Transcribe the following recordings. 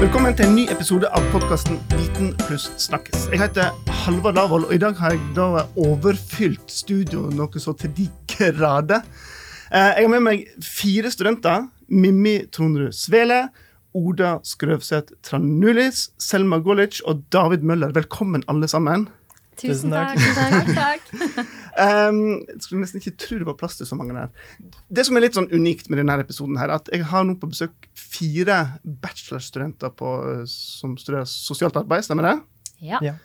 Velkommen til en ny episode av podkasten Viten pluss snakkes. Jeg heter Halvard Lavoll, og i dag har jeg da overfylt studio noe så til de grader. Eh, Jeg har med meg fire studenter. Mimmi Tronrud Svele, Oda Skrøvseth Tranulis, Selma Golic og David Møller. Velkommen, alle sammen. Tusen Tusen takk. takk. takk. Um, jeg skulle nesten ikke tro det var plass til så mange der. Det som er litt sånn unikt med denne episoden, her, at jeg har nå på besøk fire bachelorstudenter på, eh, som studerer sosialt arbeid. Stemmer det? Ja. Ja.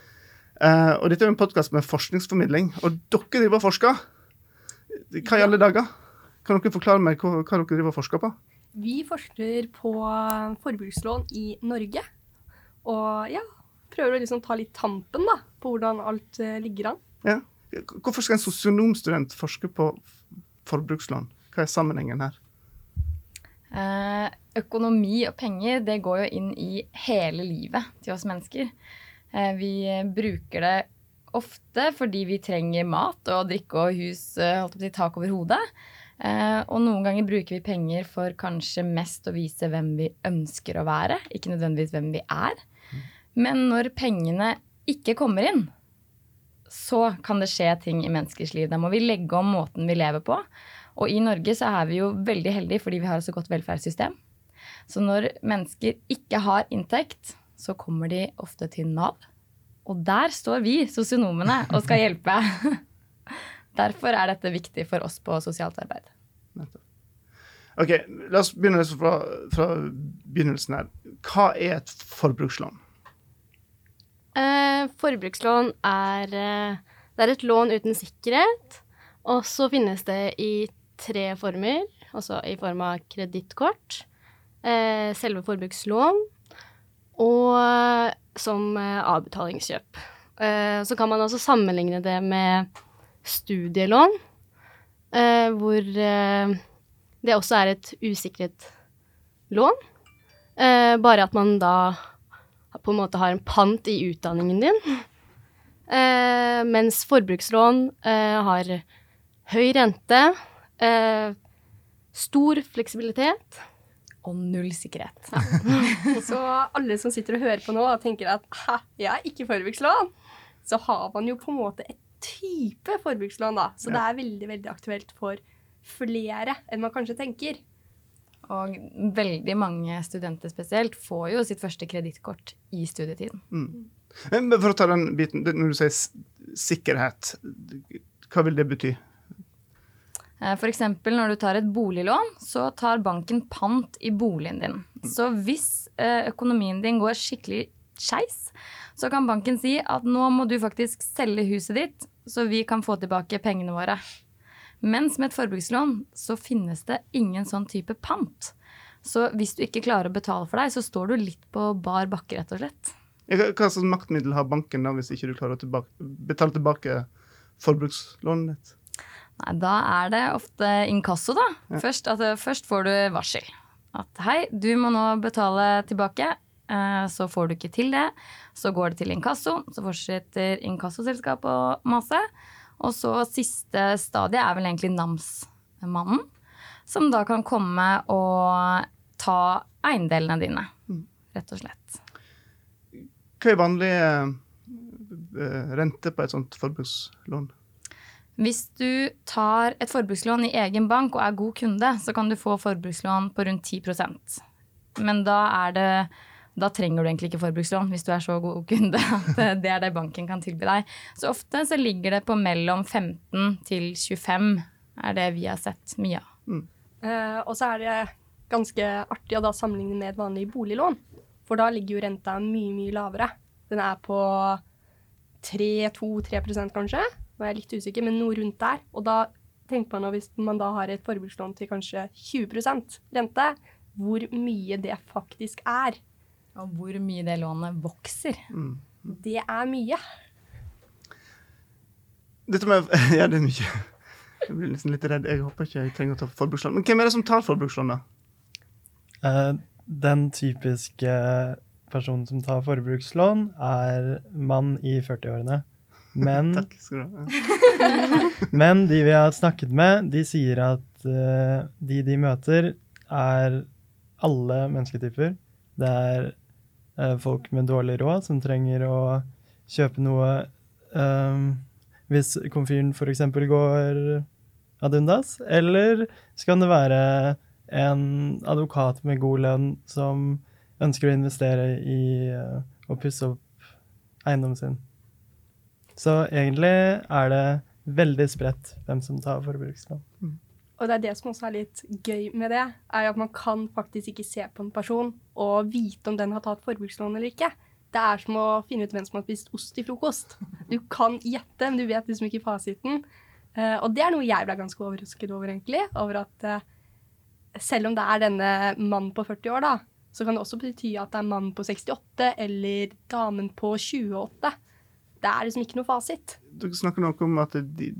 Uh, og dette er en podkast med forskningsformidling, og dere driver og forsker. Hva i alle dager? Kan dere forklare meg hva, hva dere driver og forsker på? Vi forsker på forbrukslån i Norge. Og ja, prøver å liksom ta litt tampen da, på hvordan alt eh, ligger an. Ja. Hvorfor skal en sosionomstudent forske på forbrukslån? Hva er sammenhengen her? Eh, økonomi og penger det går jo inn i hele livet til oss mennesker. Eh, vi bruker det ofte fordi vi trenger mat og drikke og hus, eh, holdt på å si tak over hodet. Eh, og noen ganger bruker vi penger for kanskje mest å vise hvem vi ønsker å være, ikke nødvendigvis hvem vi er. Men når pengene ikke kommer inn, så kan det skje ting i menneskers liv. Da må vi legge om måten vi lever på. Og i Norge så er vi jo veldig heldige fordi vi har et så godt velferdssystem. Så når mennesker ikke har inntekt, så kommer de ofte til Nav. Og der står vi, sosionomene, og skal hjelpe. Derfor er dette viktig for oss på sosialt arbeid. Ok, La oss begynne liksom fra, fra begynnelsen her. Hva er et forbrukslån? Eh, forbrukslån er, eh, er et lån uten sikkerhet. Og så finnes det i tre former, altså i form av kredittkort, eh, selve forbrukslån og eh, som eh, avbetalingskjøp. Eh, så kan man også sammenligne det med studielån, hvor det også er et usikret lån. Bare at man da på en måte har en pant i utdanningen din. Eh, mens forbrukslån eh, har høy rente, eh, stor fleksibilitet. Og null sikkerhet. Så alle som sitter og hører på nå og tenker at hæ, jeg er ikke forbrukslån, så har man jo på en måte et type forbrukslån, da. Så det er veldig, veldig aktuelt for flere enn man kanskje tenker. Og veldig mange studenter spesielt får jo sitt første kredittkort i studietiden. Men For å ta den biten, Når du sier sikkerhet, hva vil det bety? F.eks. For eksempel når du tar et boliglån, så tar banken pant i boligen din. Så hvis eh, økonomien din går skikkelig skeis, så kan banken si at nå må du faktisk selge huset ditt, så vi kan få tilbake pengene våre. Mens med et forbrukslån så finnes det ingen sånn type pant. Så hvis du ikke klarer å betale for deg, så står du litt på bar bakke, rett og slett. Hva slags maktmiddel har banken da hvis ikke du klarer å tilbake, betale tilbake forbrukslånet ditt? Nei, da er det ofte inkasso, da. Først, at, eh, først får du varsel. At hei, du må nå betale tilbake. Eh, så får du ikke til det. Så går det til inkasso. Så fortsetter inkassoselskapet å mase. Og så siste stadiet er vel egentlig namsmannen. Som da kan komme og ta eiendelene dine, rett og slett. Hva er vanlig eh, rente på et sånt forbrukslån? Hvis du tar et forbrukslån i egen bank og er god kunde, så kan du få forbrukslån på rundt 10% Men da er det da trenger du egentlig ikke forbrukslån hvis du er så god kunde at det er det banken kan tilby deg. Så ofte så ligger det på mellom 15 til 25, er det vi har sett mye av. Eh, og så er det ganske artig å da sammenligne med et vanlig boliglån. For da ligger jo renta mye, mye lavere. Den er på 3-2-3 kanskje. Nå er jeg litt usikker, men noe rundt der. Og da tenker man hvis man da har et forbrukslån til kanskje 20% rente, hvor mye det faktisk er. Og hvor mye det lånet vokser. Det er mye. Dette med Ja, det er mye. Jeg blir nesten litt redd. Jeg håper ikke jeg trenger å ta forbrukslån. Men hvem er det som tar forbrukslån, da? Eh, den typiske personen som tar forbrukslån, er mann i 40-årene. Men, Takk skal du ha. men de vi har snakket med, de sier at eh, de de møter, er alle mennesketyper. Det er folk med dårlig råd som trenger å kjøpe noe um, hvis komfyren f.eks. går ad undas? Eller skal det være en advokat med god lønn som ønsker å investere i uh, å pusse opp eiendommen sin? Så egentlig er det veldig spredt hvem som tar forbrukslån. Og det er det som også er litt gøy med det, er at man kan faktisk ikke se på en person og vite om den har tatt forbrukslån eller ikke. Det er som å finne ut hvem som har spist ost til frokost. Du kan gjette, men du vet liksom ikke fasiten. Uh, og det er noe jeg ble ganske overrasket over, egentlig. Over at uh, selv om det er denne mannen på 40 år, da, så kan det også bety at det er mannen på 68 eller damen på 28. Det er liksom ikke noe fasit. Dere snakker noe om at de,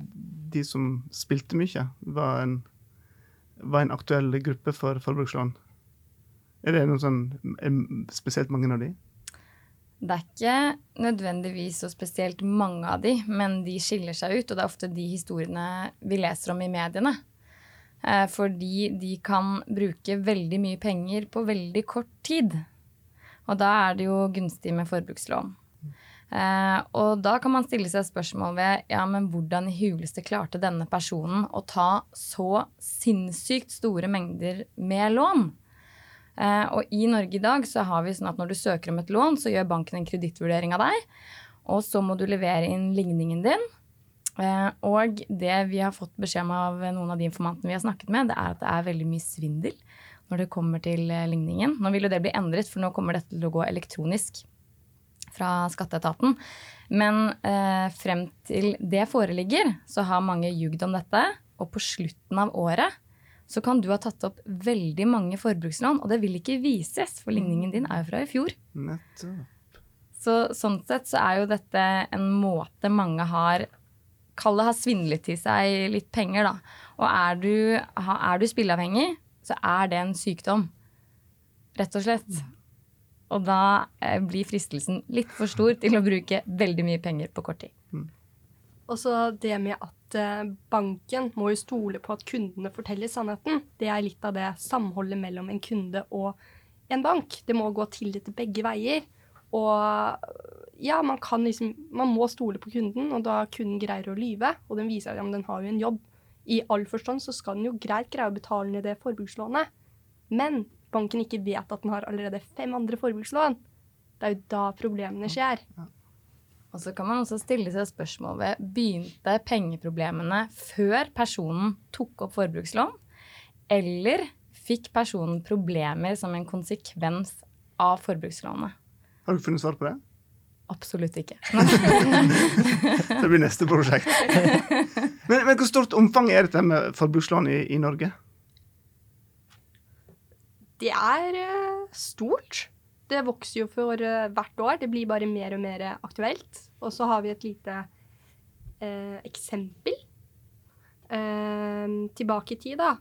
de som spilte mye, var en, var en aktuell gruppe for forbrukslån. Er det noen sånn, spesielt mange av de? Det er ikke nødvendigvis så spesielt mange av de, men de skiller seg ut. Og det er ofte de historiene vi leser om i mediene. Eh, fordi de kan bruke veldig mye penger på veldig kort tid. Og da er det jo gunstig med forbrukslån. Eh, og da kan man stille seg spørsmål ved ja, men hvordan i huleste klarte denne personen å ta så sinnssykt store mengder med lån? Eh, og i Norge i dag så har vi sånn at når du søker om et lån, så gjør banken en kredittvurdering av deg. Og så må du levere inn ligningen din. Eh, og det vi har fått beskjed om av noen av de informantene vi har snakket med, det er at det er veldig mye svindel når det kommer til eh, ligningen. Nå vil jo det bli endret, for nå kommer dette til å gå elektronisk fra skatteetaten. Men eh, frem til det foreligger, så har mange ljugd om dette. Og på slutten av året så kan du ha tatt opp veldig mange forbrukslån, og det vil ikke vises, for ligningen din er jo fra i fjor. Nettopp. Så sånn sett så er jo dette en måte mange har Kall det har svindlet til seg litt penger, da. Og er du, er du spilleavhengig, så er det en sykdom. Rett og slett. Og da eh, blir fristelsen litt for stor til å bruke veldig mye penger på kort tid. Mm. Og så det med at eh, banken må jo stole på at kundene forteller sannheten. Det er litt av det samholdet mellom en kunde og en bank. Det må gå tillit til begge veier. Og ja, man kan liksom Man må stole på kunden, og da kunden greier å lyve, og den viser at ja, den har jo en jobb, i all forstand så skal den jo greit greie å betale ned det forbrukslånet. Men banken ikke vet at den har allerede fem andre forbrukslån. Det er jo da problemene skjer. Og så kan man også stille seg spørsmål ved begynte pengeproblemene før personen tok opp forbrukslån, eller fikk personen problemer som en konsekvens av forbrukslånet? Har du funnet svar på det? Absolutt ikke. det blir neste prosjekt. Men, men, hvor stort omfang er dette med forbrukslån i, i Norge? Det er uh, stort. Det vokser jo for uh, hvert år. Det blir bare mer og mer aktuelt. Og så har vi et lite uh, eksempel. Uh, tilbake i tid, da.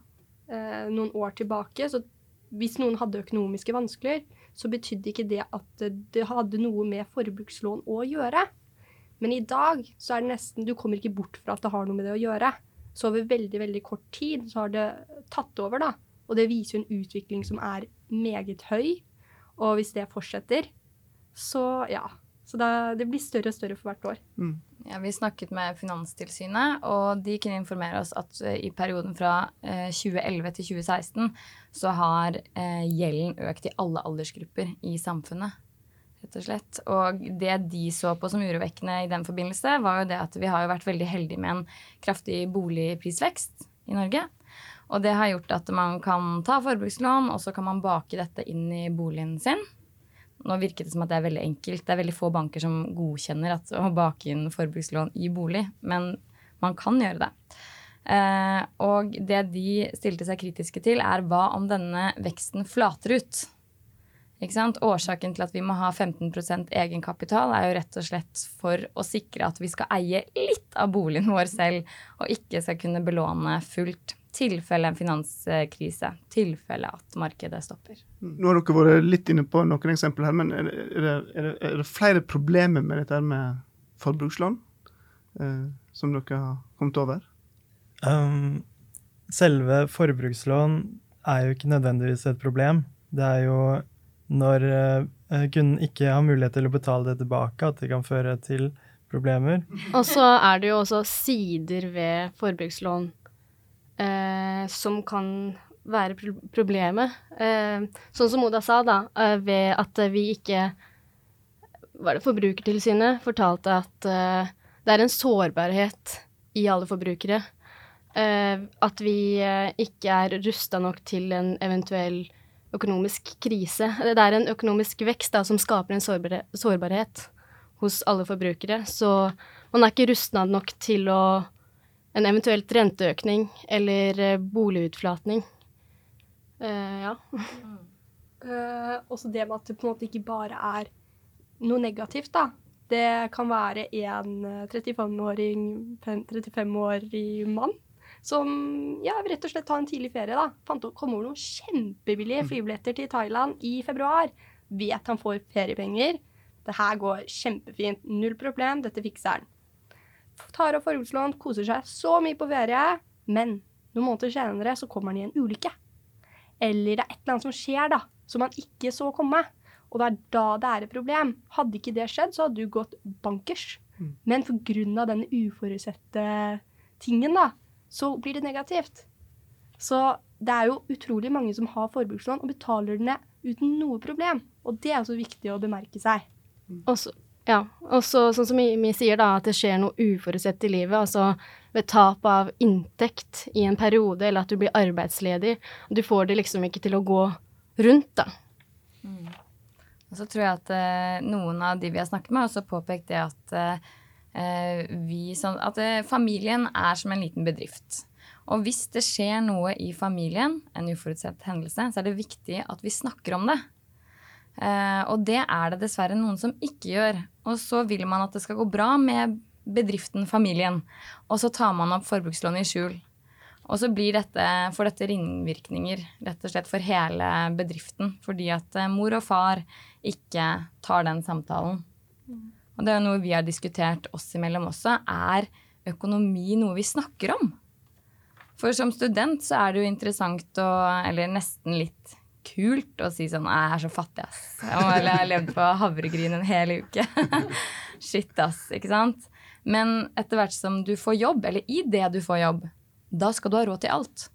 noen år tilbake. Så hvis noen hadde økonomiske vansker, så betydde ikke det at det hadde noe med forbrukslån å gjøre. Men i dag så er det nesten Du kommer ikke bort fra at det har noe med det å gjøre. Så over veldig, veldig kort tid så har det tatt over, da. Og det viser jo en utvikling som er meget høy. Og hvis det fortsetter, så ja. Så det, det blir større og større for hvert år. Mm. Ja, vi snakket med Finanstilsynet, og de kunne informere oss at uh, i perioden fra uh, eh, 2011 til 2016 så har uh, gjelden økt i alle aldersgrupper i samfunnet. Rett og slett. Og det de så på som urovekkende i den forbindelse, var jo det at vi har jo vært veldig heldige med en kraftig boligprisvekst i Norge. Og det har gjort at man kan ta forbrukslån, og så kan man bake dette inn i boligen sin. Nå virket det som at det er veldig enkelt. Det er veldig få banker som godkjenner at, å bake inn forbrukslån i bolig, men man kan gjøre det. Eh, og det de stilte seg kritiske til, er hva om denne veksten flater ut? Årsaken til at vi må ha 15% egenkapital, er jo rett og slett for å sikre at vi skal eie litt av boligen vår selv, og ikke skal kunne belåne fullt tilfelle en finanskrise, tilfelle at markedet stopper. Nå har dere vært litt inne på noen eksempler her, men er det, er det, er det flere problemer med dette med forbrukslån eh, som dere har kommet over? Um, selve forbrukslån er jo ikke nødvendigvis et problem. Det er jo når uh, kunden ikke har mulighet til å betale det tilbake, at det kan føre til problemer. Og så er det jo også sider ved forbrukslån eh, som kan være pro problemet. Eh, sånn som Oda sa, da, eh, ved at vi ikke Var det Forbrukertilsynet fortalte at eh, det er en sårbarhet i alle forbrukere. Eh, at vi eh, ikke er rusta nok til en eventuell økonomisk krise. Det er en økonomisk vekst da, som skaper en sårbarhet hos alle forbrukere. Så man er ikke rusta nok til å en eventuelt renteøkning eller eh, boligutflatning. Uh, ja. Uh, også det med at det på en måte ikke bare er noe negativt, da. Det kan være en eh, 35-åring, 35-årig mann som ja, rett og slett tar en tidlig ferie. da. Fant opp, kom over noen kjempebillige flybilletter til Thailand i februar. Vet han får feriepenger. Det her går kjempefint. Null problem. Dette fikser han. Tar opp forbrukslån, koser seg så mye på ferie. Men noen måneder senere så kommer han i en ulykke. Eller det er et eller annet som skjer da, som han ikke så komme. Og det er da det er et problem. Hadde ikke det skjedd, så hadde du gått bankers. Mm. Men pga. denne uforutsette tingen, da, så blir det negativt. Så det er jo utrolig mange som har forbrukslån og betaler det ned uten noe problem. Og det er også viktig å bemerke seg. Og så, ja. Og så, sånn som vi sier, da, at det skjer noe uforutsett i livet. Altså ved tap av inntekt i en periode, eller at du blir arbeidsledig. Du får det liksom ikke til å gå rundt, da. Og så tror jeg at eh, noen av de vi har snakket med, har også påpekt det at eh, vi sånn, At eh, familien er som en liten bedrift. Og hvis det skjer noe i familien, en uforutsett hendelse, så er det viktig at vi snakker om det. Eh, og det er det dessverre noen som ikke gjør. Og så vil man at det skal gå bra med bedriften, familien. Og så tar man opp forbrukslån i skjul. Og så blir dette, får dette ringvirkninger rett og slett for hele bedriften. Fordi at eh, mor og far ikke tar den samtalen. Og det er jo noe vi har diskutert oss imellom også. Er økonomi noe vi snakker om? For som student så er det jo interessant å Eller nesten litt kult å si sånn Jeg er så fattig, ass. Jeg har levd på havregryn en hel uke. Shit, ass. Ikke sant? Men etter hvert som du får jobb, eller i det du får jobb, da skal du ha råd til alt.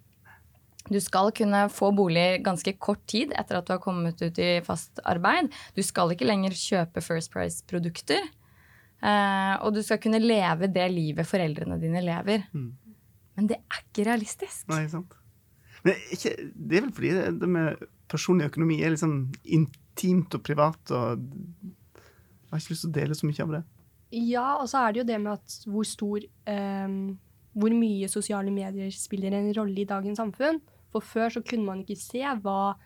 Du skal kunne få bolig ganske kort tid etter at du har kommet ut i fast arbeid. Du skal ikke lenger kjøpe First Price-produkter. Eh, og du skal kunne leve det livet foreldrene dine lever. Mm. Men det er ikke realistisk. Nei, sant. Men ikke, det er vel fordi det, det med personlig økonomi er liksom intimt og privat, og jeg har ikke lyst til å dele så mye av det. Ja, og så er det jo det med at hvor stor ehm, Hvor mye sosiale medier spiller en rolle i dagens samfunn. For før så kunne man ikke se hva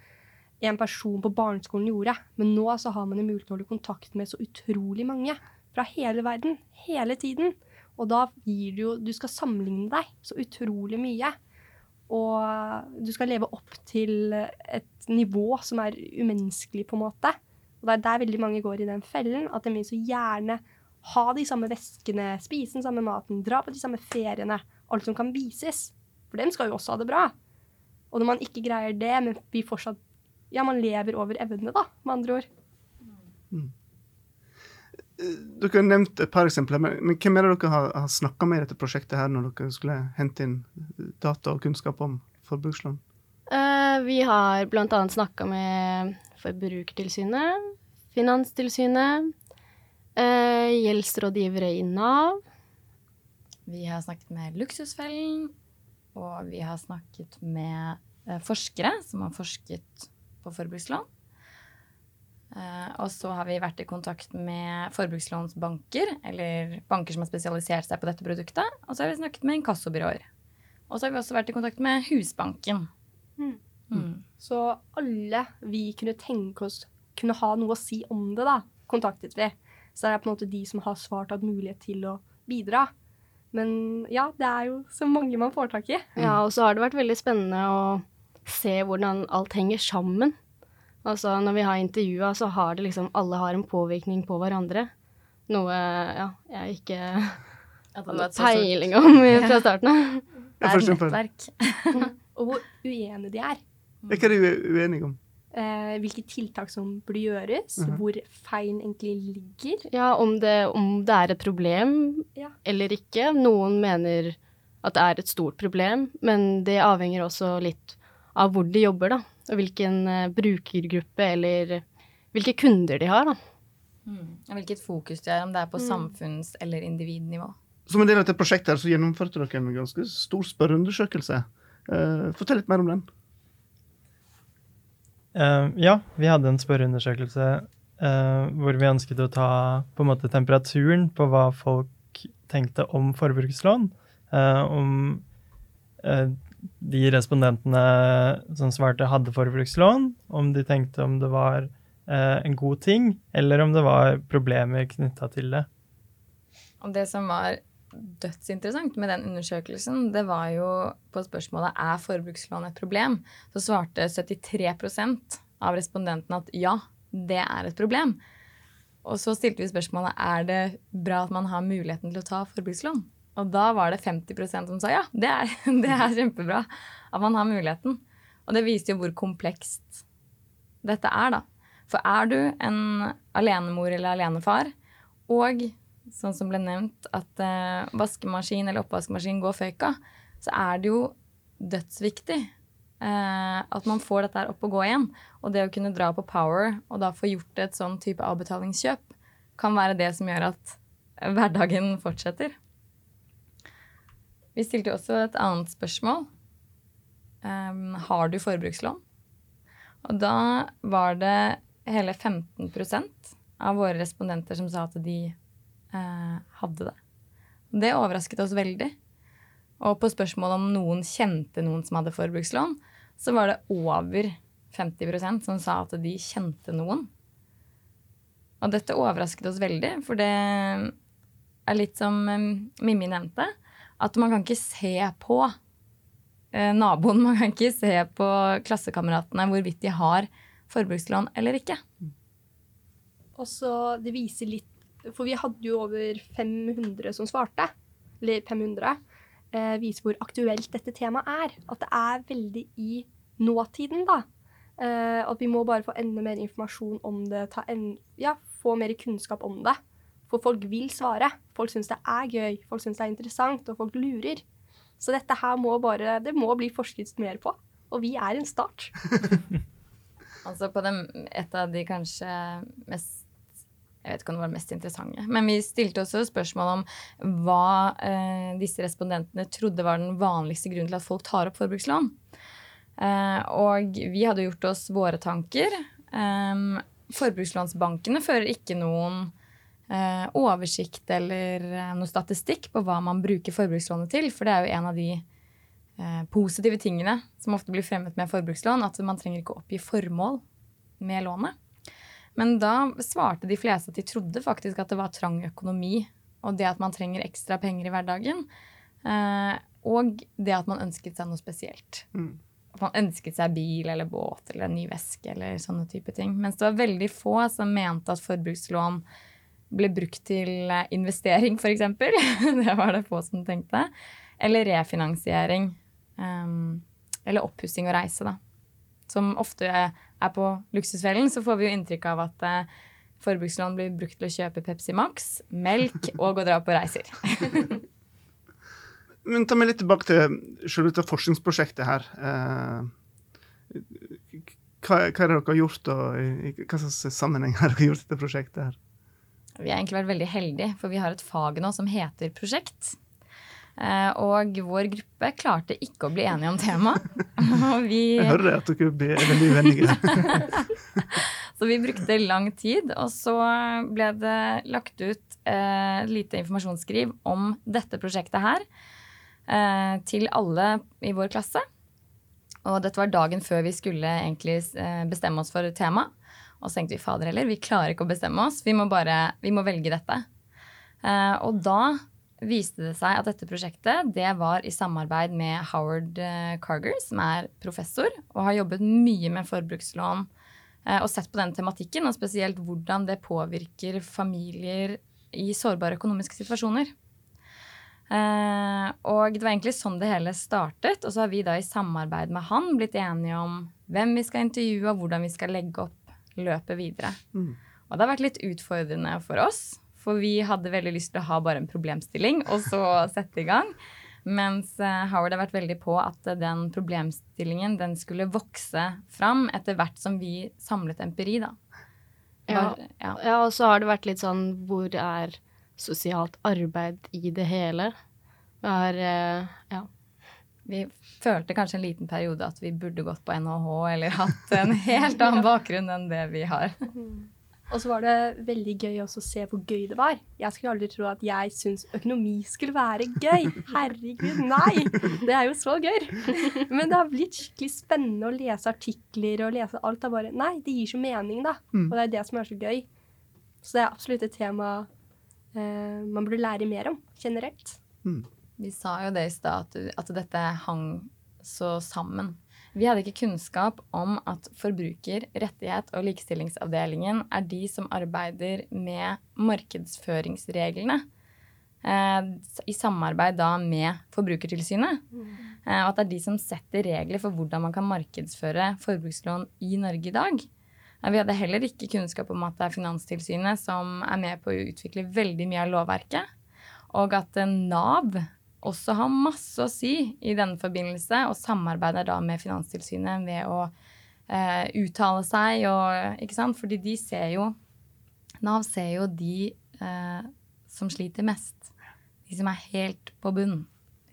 en person på barneskolen gjorde. Men nå så har man en mulighet til å holde kontakt med så utrolig mange fra hele verden. Hele tiden. Og da gir du jo Du skal sammenligne deg så utrolig mye. Og du skal leve opp til et nivå som er umenneskelig, på en måte. Og det er der veldig mange går i den fellen, at de vil så gjerne ha de samme veskene, spise den samme maten, dra på de samme feriene. Alt som kan vises. For dem skal jo også ha det bra. Og når man ikke greier det, men vi fortsatt Ja, man lever over evne, da, med andre ord. Dere har nevnt et par eksempler, men, men hvem er det dere har, har snakka med i dette prosjektet her når dere skulle hente inn data og kunnskap om forbrukslån? Uh, vi har annet snakka med Forbrukertilsynet, Finanstilsynet, uh, gjeldsrådgivere i Nav. Vi har snakket med Luksusfellen, og vi har snakket med eh, forskere som har forsket på forbrukslån. Eh, og så har vi vært i kontakt med forbrukslånsbanker, eller banker som har spesialisert seg på dette produktet. Og så har vi snakket med inkassobyråer. Og så har vi også vært i kontakt med Husbanken. Mm. Mm. Så alle vi kunne tenke oss kunne ha noe å si om det, da, kontaktet vi. Så det er på en måte de som har svart hatt mulighet til å bidra. Men ja, det er jo så mange man får tak i. Ja, og så har det vært veldig spennende å se hvordan alt henger sammen. Altså når vi har intervjua, så har det liksom Alle har en påvirkning på hverandre. Noe ja, jeg ikke hadde peiling om fra starten av. Det er nettverk. Og hvor uenige de er. Hva er er uenige om? eh, hvilke tiltak som burde gjøres, Mhm. hvor feilen egentlig ligger. Ja, om det, om det er et problem Ja. eller ikke. Noen mener at det er et stort problem, men det avhenger også litt av hvor de jobber, da. Og hvilken eh, brukergruppe eller hvilke kunder de har, da. Mm. Og hvilket fokus de har, om det er på Mm. samfunns- eller individnivå. Som en del av dette prosjektet her, så gjennomførte dere en ganske stor spørreundersøkelse. Uh, fortell litt mer om den. Uh, ja, vi hadde en spørreundersøkelse uh, hvor vi ønsket å ta på en måte temperaturen på hva folk tenkte om forbrukslån. Eh, om de respondentene som svarte hadde forbrukslån, om de tenkte om det var eh, en god ting, eller om det var problemer knytta til det. Og det som var dødsinteressant med den undersøkelsen, det var jo på spørsmålet er forbrukslån et problem, så svarte 73% av respondentene at ja, det er et problem. Og så stilte vi spørsmålet er det bra at man har muligheten til å ta forbrukslån. Og da var det 50% som sa ja, det er, det er kjempebra at man har muligheten. Og det viser jo hvor komplekst dette er, da. For er du en alenemor eller alenefar, og sånn som ble nevnt, at eh, vaskemaskin eller oppvaskmaskin går føyka, så er det jo dødsviktig eh, at man får dette opp og gå igjen. Og det å kunne dra på Power og da få gjort et sånn type avbetalingskjøp, kan være det som gjør at hverdagen fortsetter. Vi stilte også et annet spørsmål. Um, har du forbrukslån? Og da var det hele 15% av våre respondenter som sa at de uh, hadde det. Det overrasket oss veldig. Og på spørsmålet om noen kjente noen som hadde forbrukslån, så var det over 50% som sa at de kjente noen. Og dette overrasket oss veldig, for det er litt som Mimmi nevnte, at man kan ikke se på eh, naboen, man kan ikke se på klassekameratene hvorvidt de har forbrukslån eller ikke. Og så det viser litt For vi hadde jo over 500 som svarte. Eller 500. Eh, viser hvor aktuelt dette temaet er. At det er veldig i nåtiden, da. Eh, at vi må bare få enda mer informasjon om det. En, ja, få mer kunnskap om det. For folk vil svare. Folk syns det er gøy, folk syns det er interessant, og folk lurer. Så dette her må bare Det må bli forsket mer på. Og vi er en start. Altså på dem, et av de kanskje mest jeg vet ikke om det var det mest interessante. Men vi stilte også spørsmål om hva eh, disse respondentene trodde var den vanligste grunnen til at folk tar opp forbrukslån. Eh, og vi hadde gjort oss våre tanker. Eh, forbrukslånsbankene fører ikke noen eh, oversikt eller eh, noe statistikk på hva man bruker forbrukslånet til, for det er jo en av de eh, positive tingene som ofte blir fremmet med forbrukslån, at man trenger ikke oppgi formål med lånet. Men da svarte de fleste at de trodde faktisk at det var trang økonomi, og det at man trenger ekstra penger i hverdagen, eh, og det at man ønsket seg noe spesielt. Mm. At man ønsket seg bil eller båt eller en ny veske eller sånne type ting. Mens det var veldig få som mente at forbrukslån ble brukt til eh, investering, f.eks. det var det få som tenkte. Eller refinansiering. Um, eller oppussing og reise, da. Som ofte er på Luksusfellen, så får vi jo inntrykk av at uh, forbrukslån blir brukt til å kjøpe Pepsi Max, melk og å dra på reiser. Men ta meg litt tilbake til selve dette forskningsprosjektet her. Uh, hva, hva er det dere har gjort, og i hva slags sammenheng har dere gjort dette prosjektet her? Vi har egentlig vært veldig heldige, for vi har et fag nå som heter prosjekt. Eh, og vår gruppe klarte ikke å bli enige om temaet. Vi, Jeg hører det at dere blir- veldig uenige. så vi brukte lang tid, og så ble det lagt ut eh, et lite informasjonsskriv om dette prosjektet her eh, til alle i vår klasse. Og dette var dagen før vi skulle egentlig eh, bestemme oss for tema. Og så tenkte vi fader heller, vi klarer ikke å bestemme oss, vi må bare vi må velge dette. Uh, og da viste det seg at dette prosjektet det var i samarbeid med Howard eh, Carger, som er professor og har jobbet mye med forbrukslån uh, og sett på den tematikken, og spesielt hvordan det påvirker familier i sårbare økonomiske situasjoner. Uh, og det var egentlig sånn det hele startet. Og så har vi da i samarbeid med han blitt enige om hvem vi skal intervjue, og hvordan vi skal legge opp løpet videre. Mm. Og det har vært litt utfordrende for oss, for vi hadde veldig lyst til å ha bare en problemstilling, og så sette i gang. Mens eh, Howard har vært veldig på at den problemstillingen den skulle vokse fram etter hvert som vi samlet empiri, da. Ja. Ja. Ja, og så har det vært litt sånn hvor er sosialt arbeid i det hele? Vi har eh, Ja. Vi følte kanskje en liten periode at vi burde gått på NHH eller hatt en helt annen bakgrunn enn det vi har. Og så var det veldig gøy også å se hvor gøy det var. Jeg skulle aldri tro at jeg syntes økonomi skulle være gøy. Herregud, nei! Det er jo så gøy. Men det har blitt skikkelig spennende å lese artikler og lese alt. Det er bare, nei, det gir så mening, da. Mm. Og det er det som er så gøy. Så det er absolutt et tema eh, man burde lære mer om generelt. Vi sa jo det i stad, at, dette hang så sammen. Vi hadde ikke kunnskap om at forbruker, rettighet og likestillingsavdelingen er de som arbeider med markedsføringsreglene. Eh, I samarbeid da med Forbrukertilsynet. Eh, og at det er de som setter regler for hvordan man kan markedsføre forbrukslån i Norge i dag. Vi hadde heller ikke kunnskap om at det er Finanstilsynet som er med på å utvikle veldig mye av lovverket. Og at eh, Nav også har masse å si i denne forbindelse, og samarbeider da med Finanstilsynet ved å eh, uttale seg og Ikke sant? Fordi de ser jo Nav ser jo de eh, som sliter mest. De som er helt på bunn,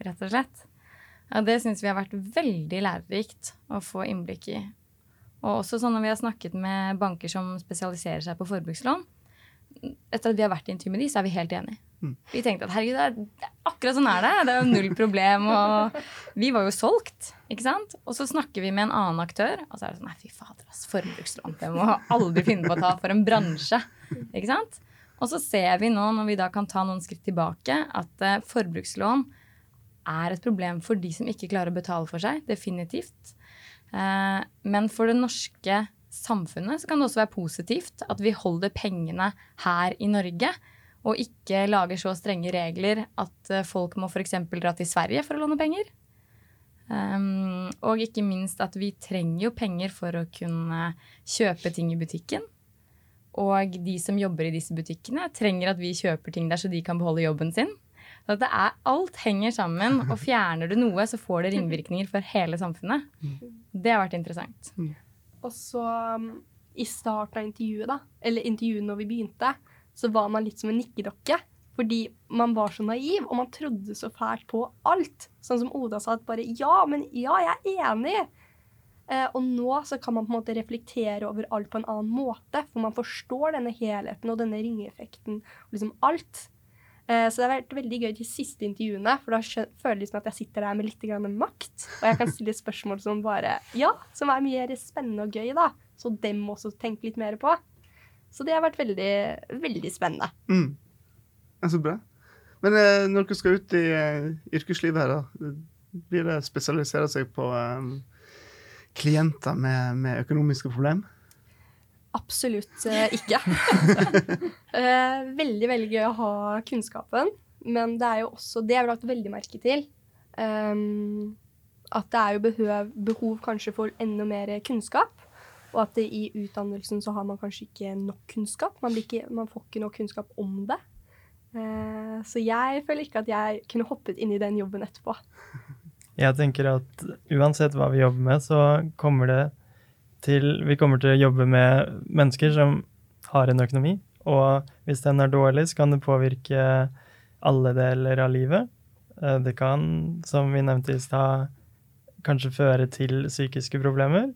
rett og slett. Og det syns vi har vært veldig lærerikt å få innblikk i. Og også sånn når vi har snakket med banker som spesialiserer seg på forbrukslån. Etter at vi har vært i intervju med de, så er vi helt enige. Mm. Vi tenkte at herregud, det er, akkurat sånn er det. Det er jo null problem. Og vi var jo solgt, ikke sant. Og så snakker vi med en annen aktør, og så er det sånn nei, fy fader, ass, forbrukslån. Det må aldri finne på å ta for en bransje. Ikke sant. Og så ser vi nå, når vi da kan ta noen skritt tilbake, at eh, forbrukslån er et problem for de som ikke klarer å betale for seg. Definitivt. Eh, men for det norske samfunnet så kan det også være positivt at vi holder pengene her i Norge, og ikke lager så strenge regler at eh, folk må f.eks. dra til Sverige for å låne penger. Um, og ikke minst at vi trenger jo penger for å kunne kjøpe ting i butikken. Og de som jobber i disse butikkene, trenger at vi kjøper ting der så de kan beholde jobben sin. Så at det er, alt henger sammen, og fjerner du noe, så får det ringvirkninger for hele samfunnet. Det har vært interessant. Og så um, i starten av intervjuet, da, eller intervjuet når vi begynte, så var man litt som en nikkedokke. Fordi man var så naiv, og man trodde så fælt på alt. Sånn som Oda sa, at bare ja, men ja, jeg er enig. Eh, og nå så kan man på en måte reflektere over alt på en annen måte, for man forstår denne helheten og denne ringeffekten og liksom alt. Eh, så det har vært veldig gøy de siste intervjuene, for da føler det som at jeg sitter der med litt grann makt. Og jeg kan stille spørsmål som bare Ja, som er mye spennende og gøy, da. Så dem også tenker litt mer på. Så det har vært veldig, veldig spennende. Mm. Ja, så bra. Men eh, når dere skal ut i eh, yrkeslivet her, da, blir det spesialisere seg på eh, klienter med, med økonomiske problemer? Absolutt eh, ikke. Eh, veldig, veldig gøy å ha kunnskapen, men det er jo også Det har vi lagt veldig merke til. Um, at det er jo behov, behov kanskje for enda mer kunnskap. Og at i utdannelsen så har man kanskje ikke nok kunnskap. Man, ikke, man får ikke nok kunnskap om det. Eh, så jeg føler ikke at jeg kunne hoppet inn i den jobben etterpå. Jeg tenker at uansett hva vi jobber med, så kommer det til Vi kommer til å jobbe med mennesker som har en økonomi, og hvis den er dårlig, så kan det påvirke alle deler av livet. Eh, Det kan, som vi nevnte i stad, kanskje føre til psykiske problemer.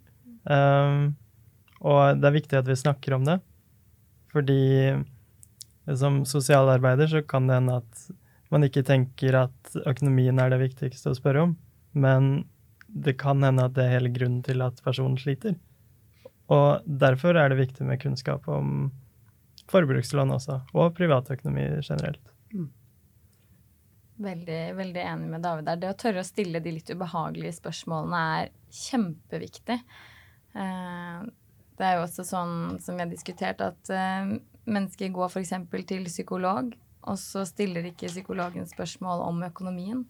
Um, og det er viktig at vi snakker om det, fordi som sosialarbeider så kan det hende at man ikke tenker at økonomien er det viktigste å spørre om, men det kan hende at det er hele grunnen til at personen sliter. Og derfor er det viktig med kunnskap om forbrukslån også, og privatøkonomi generelt. Veldig, veldig enig med David der. Det å tørre å stille de litt ubehagelige spørsmålene er kjempeviktig. Eh, Det er jo også sånn som vi har diskutert, at uh, mennesker går f.eks. til psykolog, og så stiller ikke psykologen spørsmål om økonomien.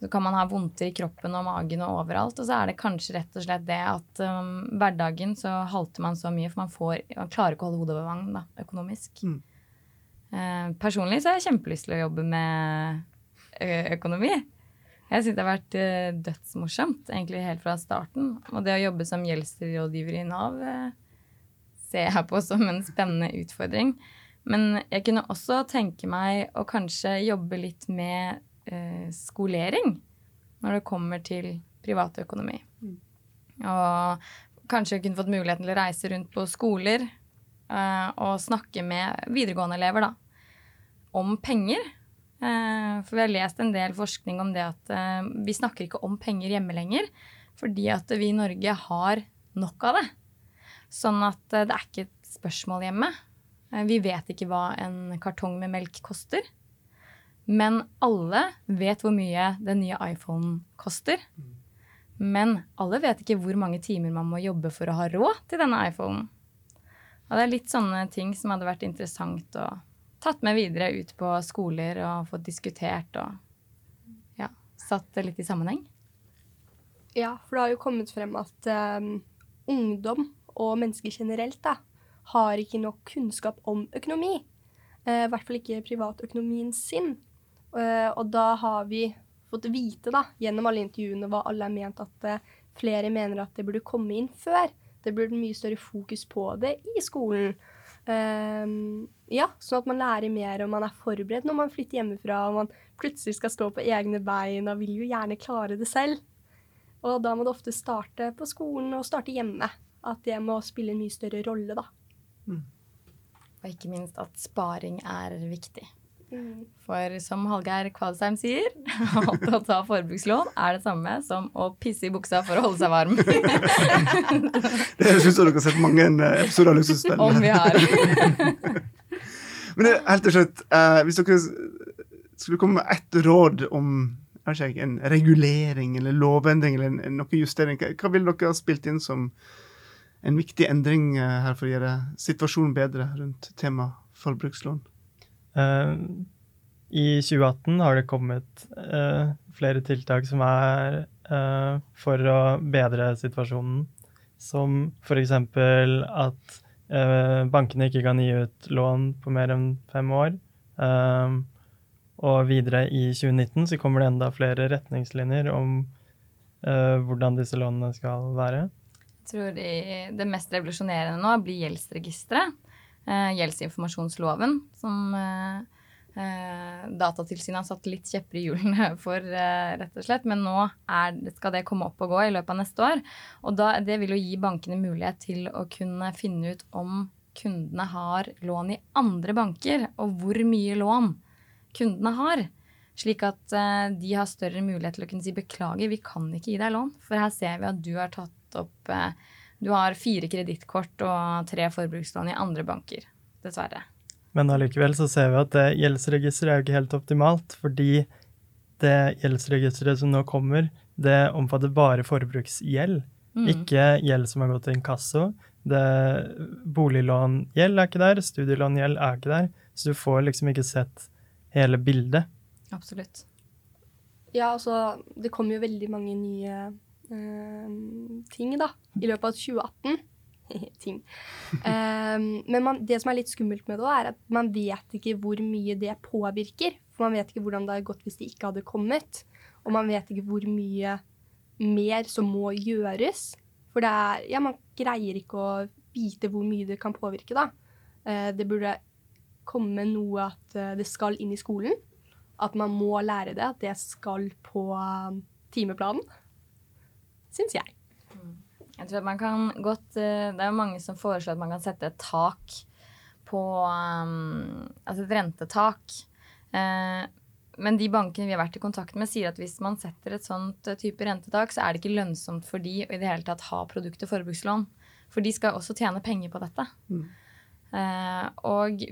Så kan man ha vondter i kroppen og magen og overalt, og så er det kanskje rett og slett det at um, hverdagen så halter man så mye, for man, får, man klarer ikke å holde hodet over vann da, økonomisk. Mm. Uh, personlig så har jeg kjempelyst til å jobbe med økonomi. Jeg syns det har vært eh, dødsmorsomt, egentlig helt fra starten. Og det å jobbe som gjeldsrådgiver i Nav eh, ser jeg på som en spennende utfordring. Men jeg kunne også tenke meg å kanskje jobbe litt med eh, skolering når det kommer til privatøkonomi. Og kanskje kunne fått muligheten til å reise rundt på skoler eh, og snakke med videregående elever, da om penger. Eh, For vi har lest en del forskning om det at eh, vi snakker ikke om penger hjemme lenger. Fordi at vi i Norge har nok av det. Sånn at eh, det er ikke et spørsmål hjemme. Vi vet ikke hva en kartong med melk koster. Men alle vet hvor mye den nye iPhonen koster. Men alle vet ikke hvor mange timer man må jobbe for å ha råd til denne iPhonen. Og det er litt sånne ting som hadde vært interessant å tatt med videre ut på skoler og fått diskutert og ja, satt det litt i sammenheng. Ja, for det har jo kommet frem at um, ungdom og mennesker generelt da, har ikke nok kunnskap om økonomi. Uh, I hvert fall ikke privatøkonomien sin. Uh, og da har vi fått vite da, gjennom alle intervjuene hva alle har ment at uh, flere mener at det burde komme inn før. Det burde mye større fokus på det i skolen. Eh, ja, sånn at man lærer mer og man er forberedt når man flytter hjemmefra og man plutselig skal stå på egne bein og vil jo gjerne klare det selv. Og da må det ofte starte på skolen og starte hjemme. At det må spille en mye større rolle, da. Og ikke minst at sparing er viktig. For som Hallgeir Kvadsheim sier, at å ta forbrukslån er det samme som å pisse i buksa for å holde seg varm. Det høres ut som dere har sett mange eh, episoder av Luksusfellen. Om vi har. Men helt til slutt, eh, hvis dere skulle komme med ett råd om ikke, en regulering eller lovendring eller en, en, noe justering, hva, hva ville dere ha spilt inn som en viktig endring eh, her for å gjøre situasjonen bedre rundt temaet forbrukslån? Eh, I 2018 har det kommet eh, flere tiltak som er eh, for å bedre situasjonen. Som f.eks. at bankene ikke kan gi ut lån på mer enn fem år. Og videre i 2019 så kommer det enda flere retningslinjer om hvordan disse lånene skal være. Jeg tror de, det mest revolusjonerende nå blir gjeldsregisteret. Eh, gjeldsinformasjonsloven, som eh, eh, Datatilsynet har satt litt kjepper i hjulene for, rett og slett. Men nå er, skal det komme opp og gå i løpet av neste år. Og da, det vil jo gi bankene mulighet til å kunne finne ut om kundene har lån i andre banker, og hvor mye lån kundene har. Slik at de har større mulighet til å kunne si beklager, vi kan ikke gi deg lån. For her ser vi at du har tatt opp eh, Du har fire kredittkort og tre forbrukslån i andre banker. Dessverre. Men allikevel så ser vi at det gjeldsregisteret er jo ikke helt optimalt, fordi det gjeldsregisteret som nå kommer, det omfatter bare forbruksgjeld, Mm. ikke gjeld som har gått til inkasso. Det, boliglångjeld er ikke der, studielångjeld er ikke der, så du får liksom ikke sett hele bildet. Absolutt. Ja, altså, det kommer jo veldig mange nye ting, da, i løpet av 2018. ting. Eh, men man, det som er litt skummelt med det er at man vet ikke hvor mye det påvirker. For man vet ikke hvordan det hadde gått hvis det ikke hadde kommet. Og man vet ikke hvor mye mer som må gjøres. For det er Ja, man greier ikke å vite hvor mye det kan påvirke, da. Eh, det burde komme noe at eh, det skal inn i skolen. At man må lære det. At det skal på um, timeplanen. Syns jeg. Jeg tror at man kan godt eh, Det er jo mange som foreslår at man kan sette et tak på um, Altså et rentetak. Eh, men de bankene vi har vært i kontakt med, sier at hvis man setter et sånt eh, type rentetak, så er det ikke lønnsomt for de å i det hele tatt ha produkt- og forbrukslån. For de skal også tjene penger på dette. Eh, og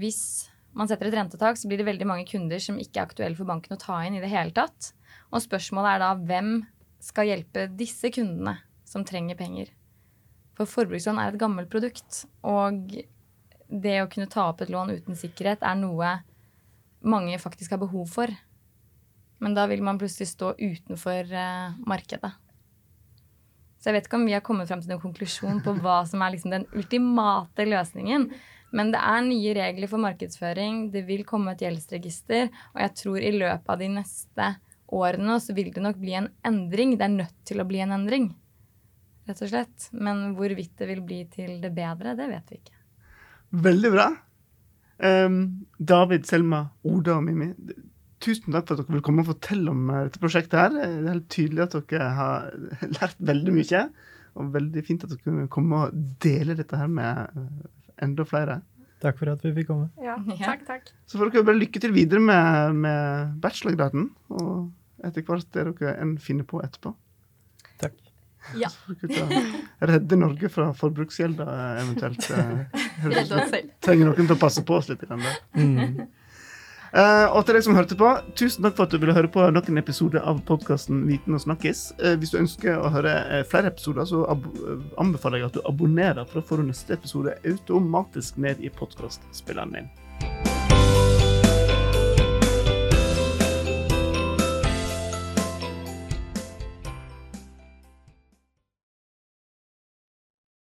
hvis man setter et rentetak, så blir det veldig mange kunder som ikke er aktuelle for banken å ta inn i det hele tatt. Og spørsmålet er da hvem skal hjelpe disse kundene som trenger penger? For forbrukslån er et gammelt produkt, og det å kunne ta opp et lån uten sikkerhet er noe mange faktisk har behov for. Men da vil man plutselig stå utenfor eh, markedet. Så jeg vet ikke om vi har kommet fram til noen konklusjon på hva som er liksom den ultimate løsningen. Men det er nye regler for markedsføring, det vil komme et gjeldsregister, og jeg tror i løpet av de neste årene så vil det nok bli en endring. Det er nødt til å bli en endring, rett og slett. Men hvorvidt det vil bli til det bedre, det vet vi ikke. Veldig bra. Um, David, Selma, Oda og Mimi, tusen takk for at dere vil komme og fortelle om eh, dette prosjektet. her. Det er helt tydelig at dere har lært veldig mye. Og veldig fint at dere kunne komme og dele dette her med eh, enda flere. Takk for at vi fikk komme. Ja, Ja. takk, takk. Så får dere bare lykke til videre med, med bachelorgraden. Og etter hvert det dere enn finner på etterpå. Takk. Ja. Redde Norge fra forbruksgjelda eventuelt. eh, høres oss selv. Trenger noen til å passe på oss litt. Mm. Uh, og til deg som hørte på, tusen takk for at du ville høre på nok en episode av podkasten Viten og snakkes. Uh, hvis du ønsker å høre uh, flere episoder, så ab anbefaler jeg at du abonnerer, for da får du neste episode automatisk ned i podkastspilleren din.